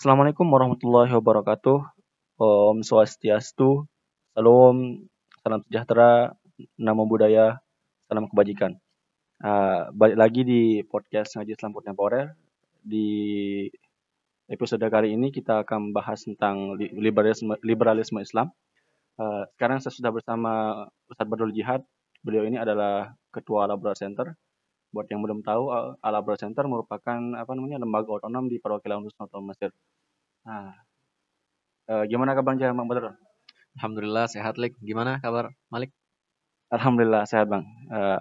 Assalamualaikum warahmatullahi wabarakatuh. Om Swastiastu. Salam, salam sejahtera, nama budaya, salam kebajikan. Uh, balik lagi di podcast Ngaji Islam Kontemporer. Di episode kali ini kita akan bahas tentang liberalisme, liberalisme Islam. Uh, sekarang saya sudah bersama Ustadz Badul Jihad. Beliau ini adalah Ketua Labora Center buat yang belum tahu Al Abrar Center merupakan apa namanya lembaga otonom di perwakilan Nusantara Mesir. Nah, eh, gimana kabarnya Bang Badr? Alhamdulillah sehat Lik. Gimana kabar Malik? Alhamdulillah sehat Bang. Eh,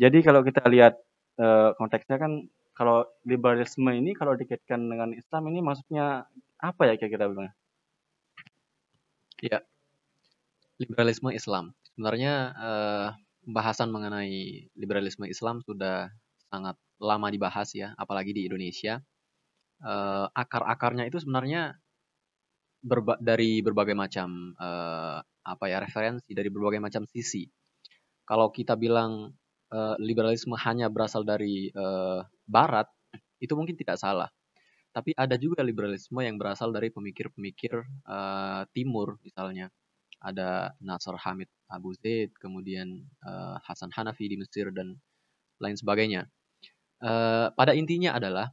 jadi kalau kita lihat eh, konteksnya kan kalau liberalisme ini kalau dikaitkan dengan Islam ini maksudnya apa ya kira-kira Bang? Ya, liberalisme Islam. Sebenarnya eh, pembahasan mengenai liberalisme Islam sudah sangat lama dibahas ya, apalagi di Indonesia. Uh, akar-akarnya itu sebenarnya berba dari berbagai macam uh, apa ya referensi dari berbagai macam sisi. Kalau kita bilang uh, liberalisme hanya berasal dari uh, Barat, itu mungkin tidak salah. Tapi ada juga liberalisme yang berasal dari pemikir-pemikir uh, Timur misalnya ada Nasr Hamid Abu Zaid, kemudian uh, Hasan Hanafi di Mesir dan lain sebagainya. Uh, pada intinya adalah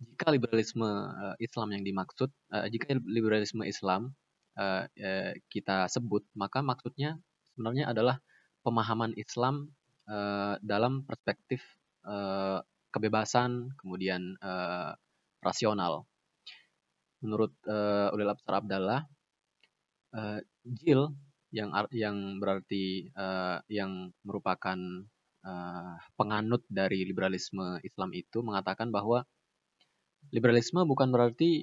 jika liberalisme uh, Islam yang dimaksud, uh, jika liberalisme Islam uh, uh, kita sebut, maka maksudnya sebenarnya adalah pemahaman Islam uh, dalam perspektif uh, kebebasan, kemudian uh, rasional. Menurut uh, Ulil Absar Abdallah, uh, Jil yang yang berarti uh, yang merupakan uh, penganut dari liberalisme Islam itu mengatakan bahwa liberalisme bukan berarti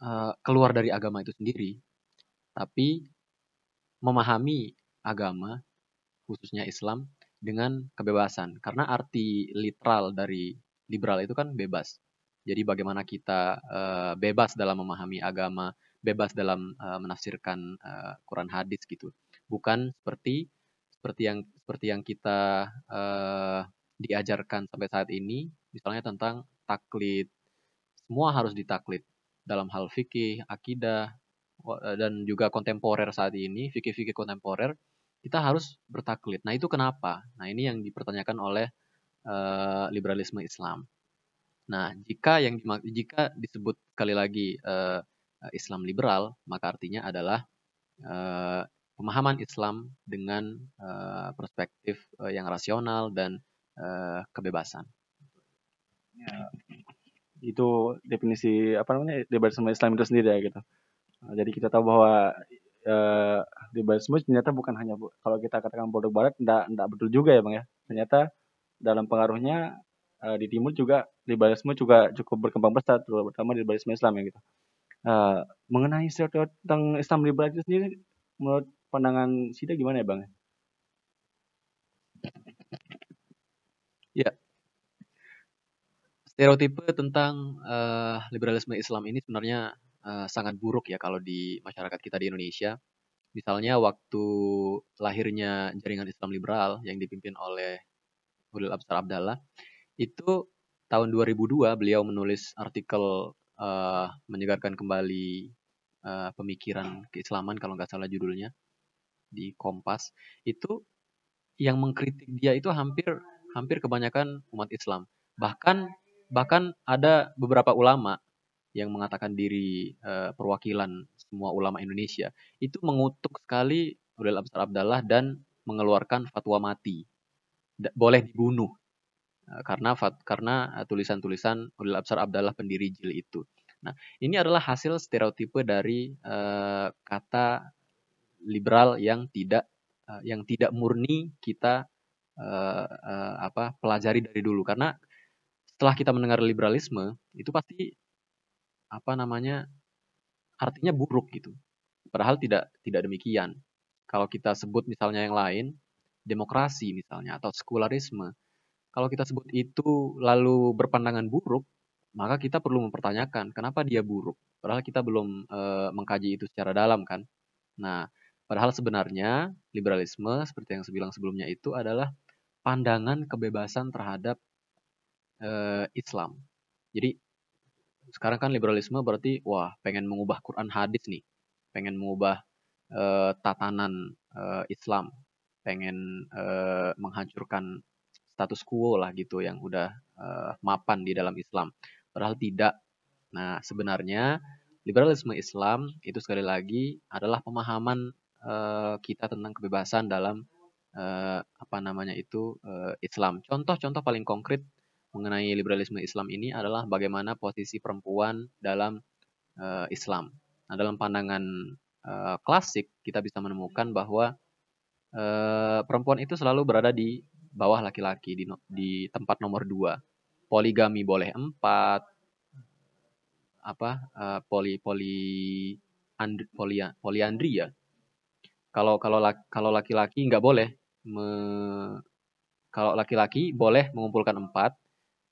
uh, keluar dari agama itu sendiri, tapi memahami agama khususnya Islam dengan kebebasan karena arti literal dari liberal itu kan bebas. Jadi bagaimana kita uh, bebas dalam memahami agama, bebas dalam uh, menafsirkan uh, Quran hadis gitu. Bukan seperti seperti yang seperti yang kita uh, diajarkan sampai saat ini, misalnya tentang taklid. Semua harus ditaklid dalam hal fikih, akidah, dan juga kontemporer saat ini, fikih-fikih kontemporer, kita harus bertaklid. Nah itu kenapa? Nah ini yang dipertanyakan oleh uh, liberalisme Islam. Nah jika yang jika disebut sekali lagi uh, Islam liberal, maka artinya adalah uh, pemahaman Islam dengan uh, perspektif uh, yang rasional dan uh, kebebasan. Ya, itu definisi apa namanya liberalisme Islam itu sendiri ya gitu. Nah, jadi kita tahu bahwa uh, liberalisme ternyata bukan hanya kalau kita katakan produk Barat, tidak tidak betul juga ya bang ya. Ternyata dalam pengaruhnya uh, di Timur juga liberalisme juga cukup berkembang pesat, terutama liberalisme Islam ya gitu. Uh, mengenai stereotip tentang Islam liberal itu sendiri, menurut pandangan Sida gimana ya Bang? Ya, stereotipe tentang uh, liberalisme Islam ini sebenarnya uh, sangat buruk ya kalau di masyarakat kita di Indonesia. Misalnya waktu lahirnya jaringan Islam liberal yang dipimpin oleh Hudul Absar Abdallah, itu tahun 2002 beliau menulis artikel uh, menyegarkan kembali uh, pemikiran keislaman kalau nggak salah judulnya di Kompas. Itu yang mengkritik dia itu hampir hampir kebanyakan umat Islam. Bahkan bahkan ada beberapa ulama yang mengatakan diri uh, perwakilan semua ulama Indonesia. Itu mengutuk sekali Absar Abdallah dan mengeluarkan fatwa mati. Boleh dibunuh karena karena eh, tulisan-tulisan Ulil Absar Abdallah pendiri JIL itu. Nah, ini adalah hasil stereotipe dari uh, kata liberal yang tidak uh, yang tidak murni kita uh, uh, apa pelajari dari dulu karena setelah kita mendengar liberalisme itu pasti apa namanya artinya buruk gitu. Padahal tidak tidak demikian. Kalau kita sebut misalnya yang lain, demokrasi misalnya atau sekularisme, kalau kita sebut itu lalu berpandangan buruk, maka kita perlu mempertanyakan kenapa dia buruk. Padahal kita belum e, mengkaji itu secara dalam kan. Nah, padahal sebenarnya liberalisme seperti yang saya bilang sebelumnya itu adalah pandangan kebebasan terhadap e, Islam. Jadi sekarang kan liberalisme berarti wah pengen mengubah Quran hadis nih, pengen mengubah uh, tatanan uh, Islam, pengen uh, menghancurkan status quo lah gitu yang udah uh, mapan di dalam Islam. Padahal tidak. Nah, sebenarnya liberalisme Islam itu sekali lagi adalah pemahaman uh, kita tentang kebebasan dalam uh, apa namanya itu uh, Islam. Contoh-contoh paling konkret mengenai liberalisme Islam ini adalah bagaimana posisi perempuan dalam uh, Islam. Nah, dalam pandangan uh, klasik kita bisa menemukan bahwa uh, perempuan itu selalu berada di bawah laki-laki di, di tempat nomor dua. Poligami boleh empat, apa uh, poli poli and, poli poliandri ya. Kalau kalau kalau laki-laki nggak boleh me, kalau laki-laki boleh mengumpulkan empat,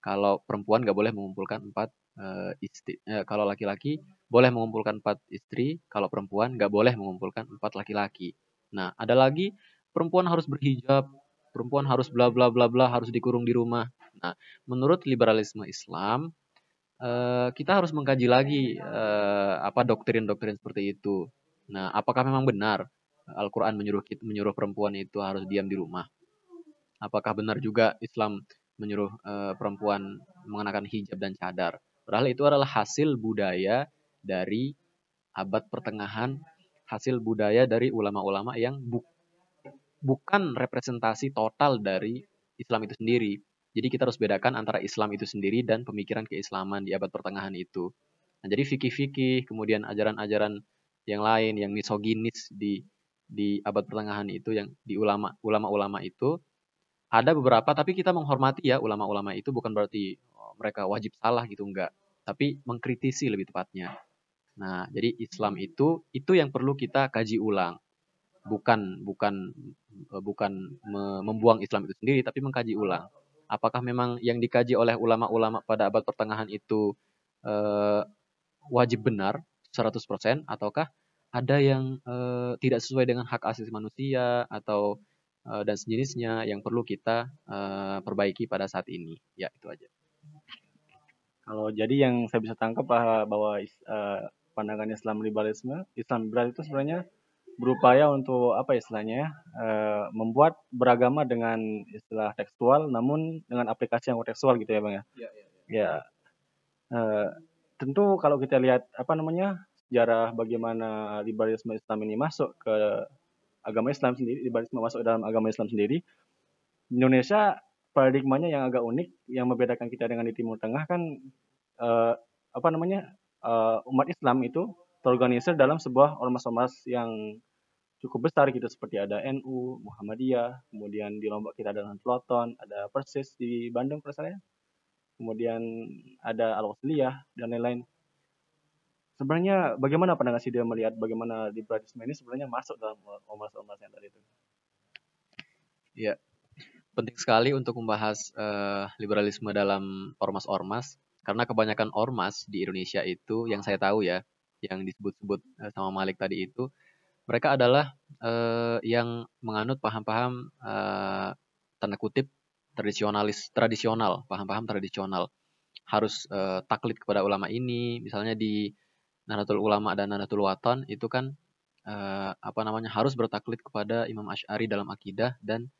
kalau perempuan nggak boleh mengumpulkan empat uh, istri. Uh, kalau laki-laki boleh mengumpulkan empat istri, kalau perempuan nggak boleh mengumpulkan empat laki-laki. Nah, ada lagi perempuan harus berhijab, perempuan harus bla bla bla bla, harus dikurung di rumah. Nah, menurut liberalisme Islam, uh, kita harus mengkaji lagi uh, apa doktrin-doktrin seperti itu. Nah, apakah memang benar Al-Quran menyuruh menyuruh perempuan itu harus diam di rumah? Apakah benar juga Islam menyuruh uh, perempuan mengenakan hijab dan cadar. Padahal itu adalah hasil budaya dari abad pertengahan, hasil budaya dari ulama-ulama yang bu bukan representasi total dari Islam itu sendiri. Jadi kita harus bedakan antara Islam itu sendiri dan pemikiran keislaman di abad pertengahan itu. Nah, jadi fikih-fikih, kemudian ajaran-ajaran yang lain yang misoginis di di abad pertengahan itu yang di ulama ulama-ulama itu ada beberapa tapi kita menghormati ya ulama-ulama itu bukan berarti oh, mereka wajib salah gitu enggak tapi mengkritisi lebih tepatnya nah jadi Islam itu itu yang perlu kita kaji ulang bukan bukan eh, bukan membuang Islam itu sendiri tapi mengkaji ulang apakah memang yang dikaji oleh ulama-ulama pada abad pertengahan itu eh, wajib benar 100% ataukah ada yang eh, tidak sesuai dengan hak asasi manusia atau uh, dan sejenisnya yang perlu kita uh, perbaiki pada saat ini. Ya, itu aja. Kalau jadi yang saya bisa tangkap bahwa uh, pandangan Islam liberalisme, Islam liberal itu sebenarnya berupaya untuk apa istilahnya uh, membuat beragama dengan istilah tekstual namun dengan aplikasi yang tekstual gitu ya bang ya. Ya. ya, ya. Uh, tentu kalau kita lihat apa namanya sejarah bagaimana liberalisme Islam ini masuk ke agama Islam sendiri, liberalisme masuk dalam agama Islam sendiri, Indonesia paradigmanya yang agak unik, yang membedakan kita dengan di Timur Tengah kan uh, apa namanya uh, umat Islam itu terorganisir dalam sebuah ormas-ormas yang cukup besar gitu seperti ada NU, Muhammadiyah, kemudian di Lombok kita ada Peloton, ada Persis di Bandung perasaan kemudian ada Al-Wasliyah dan lain-lain. Sebenarnya bagaimana pandangan dia melihat bagaimana liberalisme ini sebenarnya masuk dalam ormas-ormas yang tadi itu? Ya, penting sekali untuk membahas uh, liberalisme dalam ormas-ormas karena kebanyakan ormas di Indonesia itu yang saya tahu ya, yang disebut-sebut uh, sama Malik tadi itu, mereka adalah uh, yang menganut paham-paham uh, tanda kutip tradisionalis tradisional, paham-paham tradisional harus uh, taklid kepada ulama ini, misalnya di Nahdlatul Ulama dan Nahdlatul Watan itu kan uh, apa namanya harus bertaklid kepada Imam Asy'ari dalam akidah dan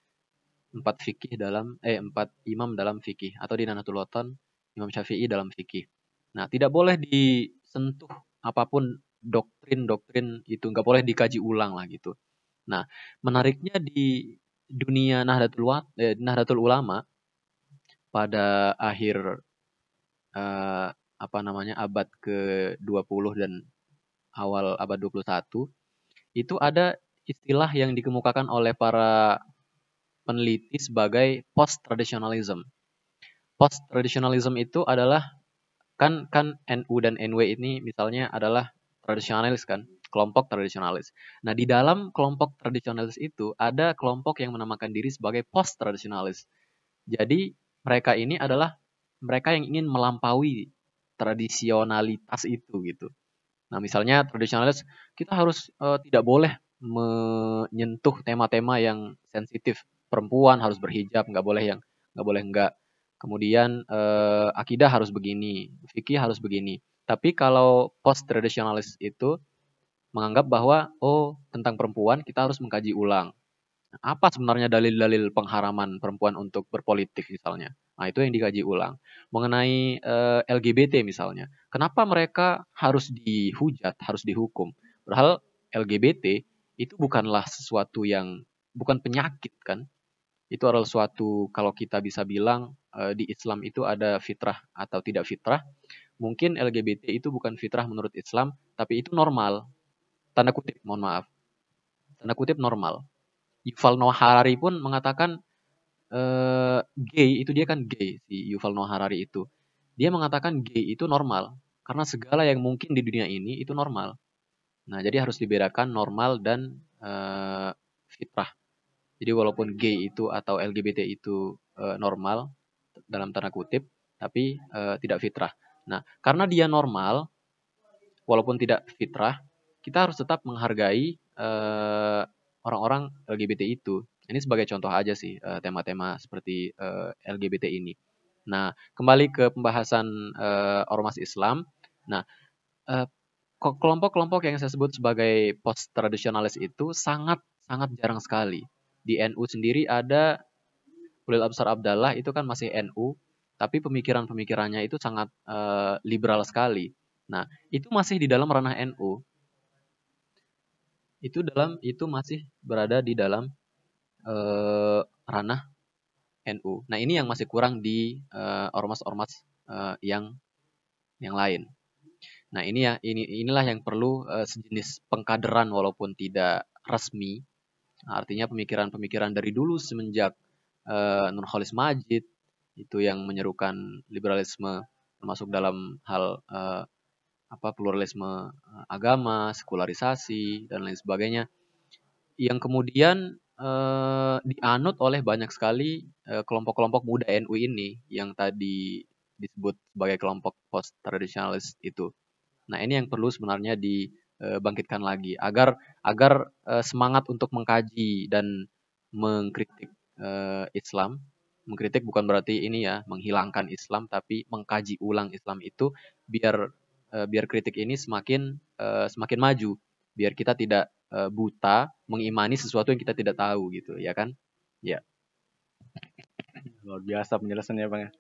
empat fikih dalam eh empat imam dalam fikih atau di Nahdlatul Watan Imam Syafi'i dalam fikih. Nah, tidak boleh disentuh apa pun doktrin-doktrin itu nggak boleh dikaji ulang lah gitu. Nah, menariknya di dunia Nahdlatul Wat, eh, Nahdlatul Ulama pada akhir uh, apa namanya abad ke-20 dan awal abad 21 itu ada istilah yang dikemukakan oleh para peneliti sebagai post traditionalism. Post traditionalism itu adalah kan kan NU dan NW ini misalnya adalah tradisionalis kan, kelompok tradisionalis. Nah, di dalam kelompok tradisionalis itu ada kelompok yang menamakan diri sebagai post tradisionalis. Jadi, mereka ini adalah mereka yang ingin melampaui tradisionalitas itu gitu. Nah, misalnya tradisionalis kita harus uh, tidak boleh menyentuh tema-tema yang sensitif. Perempuan harus berhijab, nggak boleh yang nggak boleh nggak. Kemudian uh, akidah harus begini, fikih harus begini. Tapi kalau post tradisionalis itu menganggap bahwa oh tentang perempuan kita harus mengkaji ulang. Apa sebenarnya dalil-dalil pengharaman perempuan untuk berpolitik misalnya? Nah, itu yang dikaji ulang. Mengenai eh, LGBT misalnya. Kenapa mereka harus dihujat, harus dihukum? Padahal LGBT itu bukanlah sesuatu yang bukan penyakit kan? Itu adalah suatu kalau kita bisa bilang uh, di Islam itu ada fitrah atau tidak fitrah. Mungkin LGBT itu bukan fitrah menurut Islam, tapi itu normal. Tanda kutip, mohon maaf. Tanda kutip normal Yuval Noah Harari pun mengatakan uh, gay itu dia kan gay si Yuval Noah Harari itu. Dia mengatakan gay itu normal karena segala yang mungkin di dunia ini itu normal. Nah, jadi harus dibedakan normal dan uh, fitrah. Jadi walaupun gay itu atau LGBT itu uh, normal dalam tanda kutip, tapi uh, tidak fitrah. Nah, karena dia normal, walaupun tidak fitrah, kita harus tetap menghargai uh, orang-orang LGBT itu. Ini sebagai contoh aja sih eh, tema-tema seperti uh, LGBT ini. Nah, kembali ke pembahasan uh, ormas Islam. Nah, kelompok-kelompok yang saya sebut sebagai post tradisionalis itu sangat sangat jarang sekali. Di NU sendiri ada Ulil Absar Abdallah itu kan masih NU, tapi pemikiran-pemikirannya itu sangat uh, liberal sekali. Nah, itu masih di dalam ranah NU itu dalam itu masih berada di dalam uh, ranah NU. Nah ini yang masih kurang di ormas-ormas uh, uh, yang yang lain. Nah ini ya ini inilah yang perlu sejenis pengkaderan walaupun tidak resmi. Artinya pemikiran-pemikiran dari dulu semenjak uh, Nurholis Majid itu yang menyerukan liberalisme termasuk dalam hal uh, apa pluralisme eh, agama, sekularisasi dan lain sebagainya yang kemudian eh, dianut oleh banyak sekali eh, kelompok-kelompok muda NU ini yang tadi disebut sebagai kelompok post tradisionalis itu. Nah, ini yang perlu sebenarnya dibangkitkan lagi agar agar eh, semangat untuk mengkaji dan mengkritik eh, Islam. Mengkritik bukan berarti ini ya menghilangkan Islam tapi mengkaji ulang Islam itu biar biar kritik ini semakin semakin maju. Biar kita tidak buta mengimani sesuatu yang kita tidak tahu gitu ya kan? Ya. Luar biasa penjelasannya bang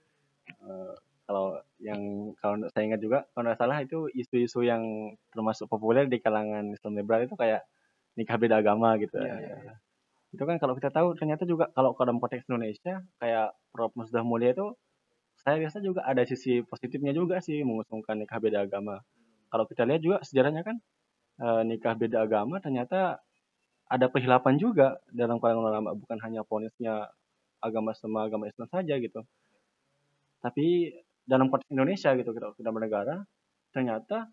uh, kalau yang kalau saya ingat juga kalau tidak salah itu isu-isu yang termasuk populer di kalangan Islam liberal itu kayak nikah beda agama gitu ya, ya. ya. itu kan kalau kita tahu ternyata juga kalau dalam konteks Indonesia kayak Prof Musdah Mulia itu saya rasa juga ada sisi positifnya juga sih mengusungkan nikah beda agama. Kalau kita lihat juga sejarahnya kan e, nikah beda agama ternyata ada perhilapan juga dalam kalangan ulama bukan hanya ponisnya agama sama agama Islam saja gitu. Tapi dalam konteks Indonesia gitu kita kita bernegara ternyata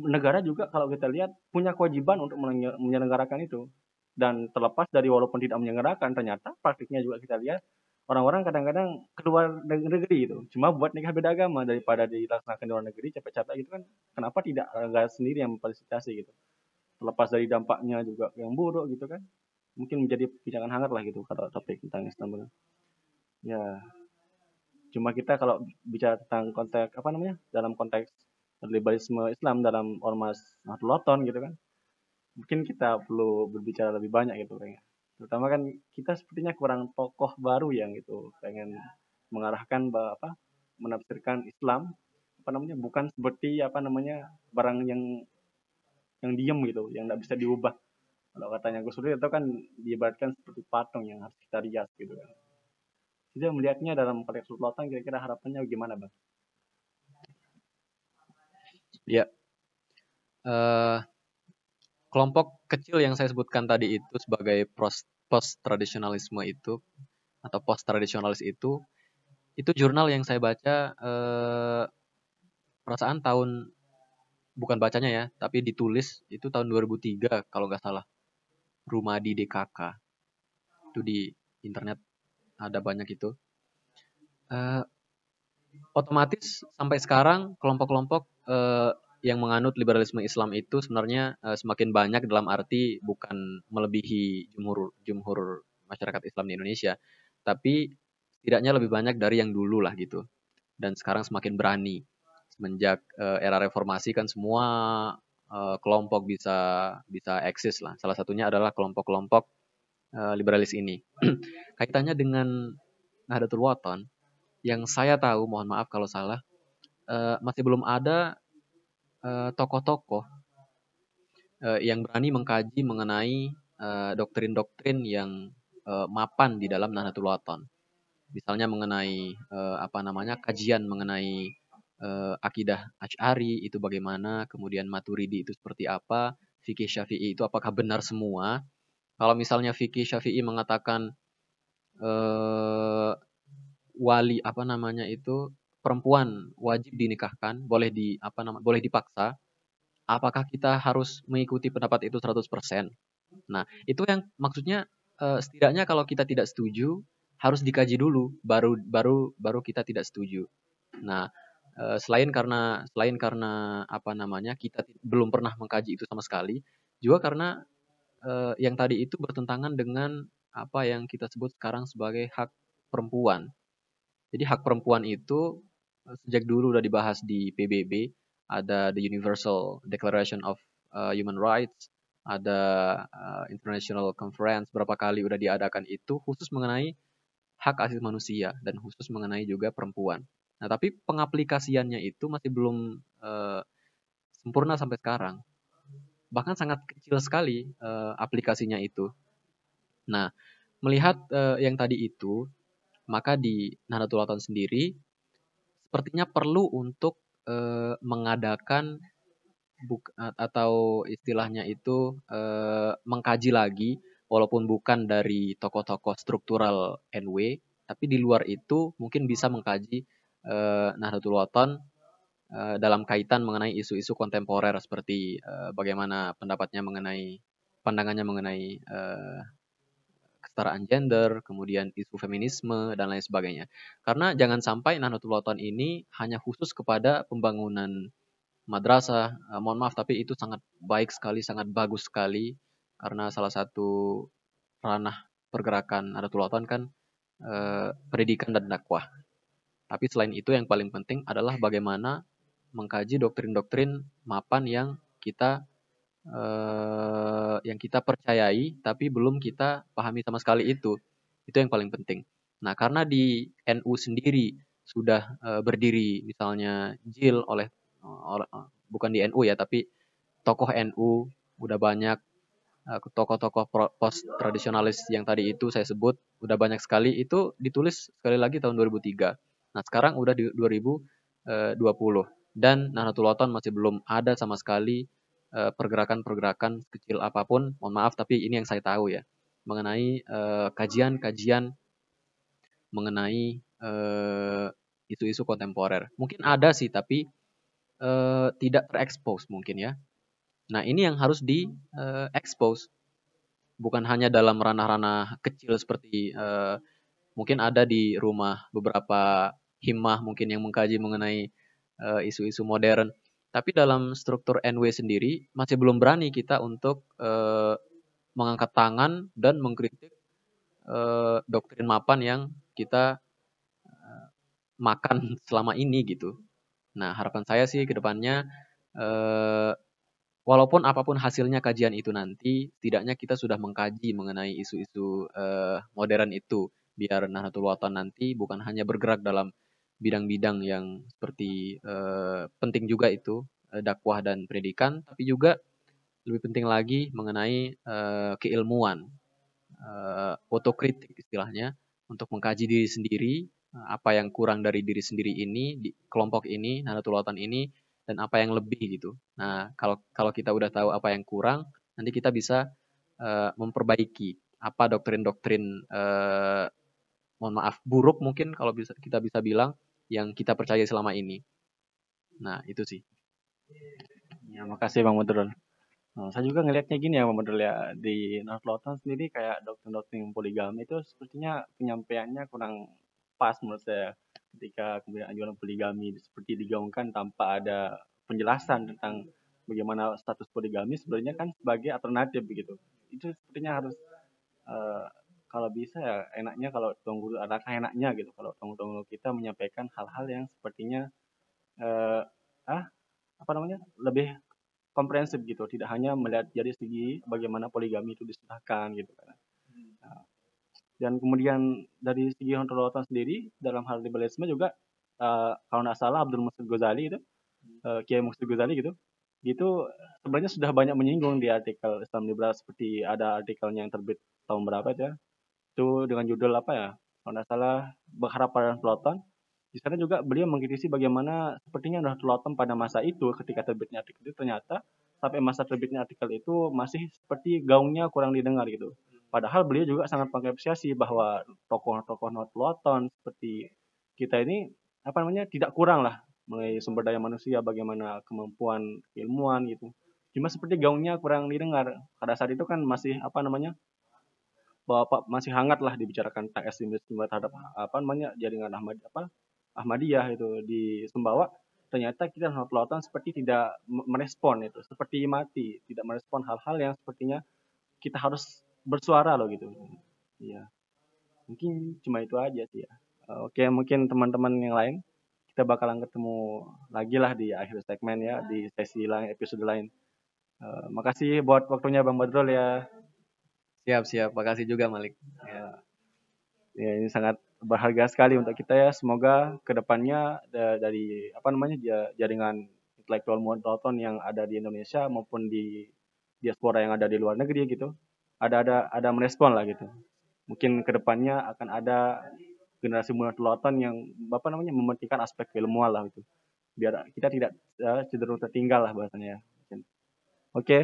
negara juga kalau kita lihat punya kewajiban untuk menyelenggarakan itu. Dan terlepas dari walaupun tidak menyelenggarakan ternyata praktiknya juga kita lihat orang-orang kadang-kadang keluar negeri itu cuma buat nikah beda agama daripada dilaksanakan di luar negeri capek-capek gitu kan kenapa tidak negara sendiri yang memfasilitasi gitu? Terlepas dari dampaknya juga yang buruk gitu kan mungkin menjadi pijakan hangat lah gitu kalau topik tentang Istanbul. Ya cuma kita kalau bicara tentang konteks apa namanya dalam konteks liberalisme Islam dalam ormas Nahdlatul gitu kan mungkin kita perlu berbicara lebih banyak gitu kayaknya. Terutama kan kita sepertinya kurang tokoh baru yang itu pengen mengarahkan apa menafsirkan Islam apa namanya bukan seperti apa namanya barang yang yang diem gitu yang tidak bisa diubah. Kalau katanya Gus Dur itu kan diibaratkan seperti patung yang harus kita rias gitu kan jadi melihatnya dalam konteks sultan kira-kira harapannya gimana bang? Ya, uh, kelompok kecil yang saya sebutkan tadi itu sebagai post tradisionalisme itu atau post tradisionalis itu itu jurnal yang saya baca eh, perasaan tahun bukan bacanya ya tapi ditulis itu tahun 2003 kalau nggak salah. Rumah di DKK itu di internet ada banyak itu eh, otomatis sampai sekarang kelompok-kelompok eh, yang menganut liberalisme Islam itu sebenarnya uh, semakin banyak dalam arti bukan melebihi jumhur jumhur masyarakat Islam di Indonesia, tapi setidaknya lebih banyak dari yang dulu lah gitu. Dan sekarang semakin berani, semenjak uh, era reformasi kan semua uh, kelompok bisa bisa eksis lah. Salah satunya adalah kelompok-kelompok uh, liberalis ini. Kaitannya dengan Nahdlatul Wathon, yang saya tahu, mohon maaf kalau salah, uh, masih belum ada tokoh-tokoh uh, yang berani mengkaji mengenai doktrin-doktrin uh, yang uh, mapan di dalam Nahdlatul Wathon. Misalnya mengenai uh, apa namanya kajian mengenai uh, akidah Ash'ari itu bagaimana, kemudian Maturidi itu seperti apa, fikih Syafi'i itu apakah benar semua? Kalau misalnya fikih Syafi'i mengatakan uh, wali apa namanya itu perempuan wajib dinikahkan, boleh di apa nama boleh dipaksa, apakah kita harus mengikuti pendapat itu 100%? Nah, itu yang maksudnya uh, setidaknya kalau kita tidak setuju harus dikaji dulu baru baru baru kita tidak setuju. Nah, Eh, selain karena selain karena apa namanya kita belum pernah mengkaji itu sama sekali, juga karena uh, yang tadi itu bertentangan dengan apa yang kita sebut sekarang sebagai hak perempuan. Jadi hak perempuan itu uh, sejak dulu udah dibahas di PBB, ada the Universal Declaration of uh, Human Rights, ada uh, International Conference berapa kali udah diadakan itu khusus mengenai hak asasi manusia dan khusus mengenai juga perempuan. Nah, tapi pengaplikasiannya itu masih belum uh, sempurna sampai sekarang. Bahkan sangat kecil sekali uh, aplikasinya itu. Nah, melihat uh, yang tadi itu, maka di Nahdlatul Ulama sendiri sepertinya perlu untuk uh, mengadakan buk atau istilahnya itu uh, mengkaji lagi walaupun bukan dari tokoh-tokoh struktural NW, tapi di luar itu mungkin bisa mengkaji uh, Nahdlatul Wathon uh, dalam kaitan mengenai isu-isu kontemporer seperti uh, bagaimana pendapatnya mengenai pandangannya mengenai uh, kesetaraan gender, kemudian isu feminisme dan lain sebagainya. Karena jangan sampai Nahdlatul Wathon ini hanya khusus kepada pembangunan madrasah. Mohon maaf tapi itu sangat baik sekali, sangat bagus sekali karena salah satu ranah pergerakan Nahdlatul Wathon kan uh, pendidikan dan dakwah. Tapi selain itu yang paling penting adalah bagaimana mengkaji doktrin-doktrin mapan yang kita uh, yang kita percayai tapi belum kita pahami sama sekali itu. Itu yang paling penting. Nah, karena di NU sendiri sudah uh, berdiri misalnya JIL oleh uh, bukan di NU ya, tapi tokoh NU udah banyak tokoh-tokoh post tradisionalis yang tadi itu saya sebut udah banyak sekali itu ditulis sekali lagi tahun 2003 Nah, sekarang udah di 2020 eh, dan Nahdlatul Wathon masih belum ada sama sekali eh, pergerakan-pergerakan kecil apa pun. Mohon maaf tapi ini yang saya tahu ya mengenai eh, kajian-kajian mengenai isu-isu kontemporer. Mungkin ada sih tapi tidak terekspos mungkin ya. Nah, ini yang harus di expose bukan hanya dalam ranah-ranah kecil seperti uh, mungkin ada di rumah beberapa himmah mungkin yang mengkaji mengenai eh, isu-isu uh, modern. Tapi dalam struktur NW sendiri masih belum berani kita untuk uh, mengangkat tangan dan mengkritik uh, doktrin mapan yang kita uh, makan selama ini gitu. Nah harapan saya sih ke depannya uh, walaupun apa pun hasilnya kajian itu nanti, tidaknya kita sudah mengkaji mengenai isu-isu uh, modern itu biar Nahdlatul Wathon nanti bukan hanya bergerak dalam bidang-bidang yang seperti uh, penting juga itu uh, dakwah dan pendidikan, tapi juga lebih penting lagi mengenai uh, keilmuan, uh, otokritik istilahnya, untuk mengkaji diri sendiri, uh, apa yang kurang dari diri sendiri ini, di kelompok ini, Nahdlatul Wathon ini, dan apa yang lebih gitu. Nah, kalau kalau kita udah tahu apa yang kurang, nanti kita bisa uh, memperbaiki apa doktrin-doktrin mohon maaf buruk mungkin kalau bisa kita bisa bilang yang kita percaya selama ini. Nah, itu sih. Ya, makasih Bang Modrol. Nah, saya juga ngelihatnya gini ya Bang Modrol ya, di North Lawton sendiri kayak doktrin-doktrin poligami itu sepertinya penyampaiannya kurang pas menurut saya ketika kemudian anjuran poligami seperti digaungkan tanpa ada penjelasan tentang bagaimana status poligami sebenarnya kan sebagai alternatif begitu. Itu sepertinya harus uh, kalau bisa ya enaknya kalau tuan alangkah enaknya gitu kalau tuan guru kita menyampaikan hal-hal yang sepertinya eh, ah apa namanya lebih komprehensif gitu. Tidak hanya melihat dari segi bagaimana poligami itu disahkan gitu kan. Nah, dan kemudian dari segi ontologi sendiri dalam hal liberalisme juga uh, kalau nggak salah Abdul Musid Ghazali itu uh, Kiai Musid Ghazali gitu itu sebenarnya sudah banyak menyinggung di artikel Islam liberal seperti ada artikelnya yang terbit tahun berapa ya itu dengan judul apa ya kalau nggak salah berharap pada peloton di sana juga beliau mengkritisi bagaimana sepertinya Tulotem pada masa itu ketika terbitnya artikel itu ternyata sampai masa terbitnya artikel itu masih seperti gaungnya kurang didengar gitu. Padahal beliau juga sangat mengapresiasi bahwa tokoh-tokoh Tuloton seperti kita ini apa namanya tidak kurang lah mengenai sumber daya manusia, bagaimana kemampuan ilmuwan gitu. Cuma seperti gaungnya kurang didengar. Pada saat itu kan masih apa namanya bahwa masih hangat lah dibicarakan TS terhadap apa namanya jaringan Ahmad apa Ahmadiyah itu di Sumbawa. Ternyata kita pelautan seperti tidak merespon itu seperti mati tidak merespon hal-hal yang sepertinya kita harus bersuara loh gitu. Iya. Mungkin cuma itu aja sih ya. Oke mungkin teman-teman yang lain kita bakalan ketemu lagi lah di akhir segmen ya di sesi lain episode lain. Uh, makasih buat waktunya bang Badrul ya siap siap makasih juga Malik ya, ya ini sangat berharga sekali untuk kita ya. Semoga ke depannya dari apa namanya jaringan intelektual monoton yang ada di Indonesia maupun di diaspora yang ada di luar negeri gitu, ada ada ada merespon lah gitu. Mungkin ke depannya akan ada generasi monoton yang apa namanya mementingkan aspek keilmuan lah gitu. Biar kita tidak uh, cenderung tertinggal lah bahasanya ya. Oke, okay.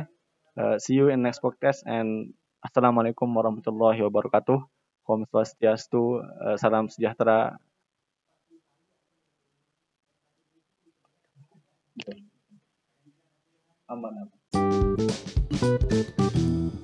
uh, see you in next podcast and assalamualaikum warahmatullahi wabarakatuh. Om Swastiastu, eh, salam sejahtera. Aman. aman.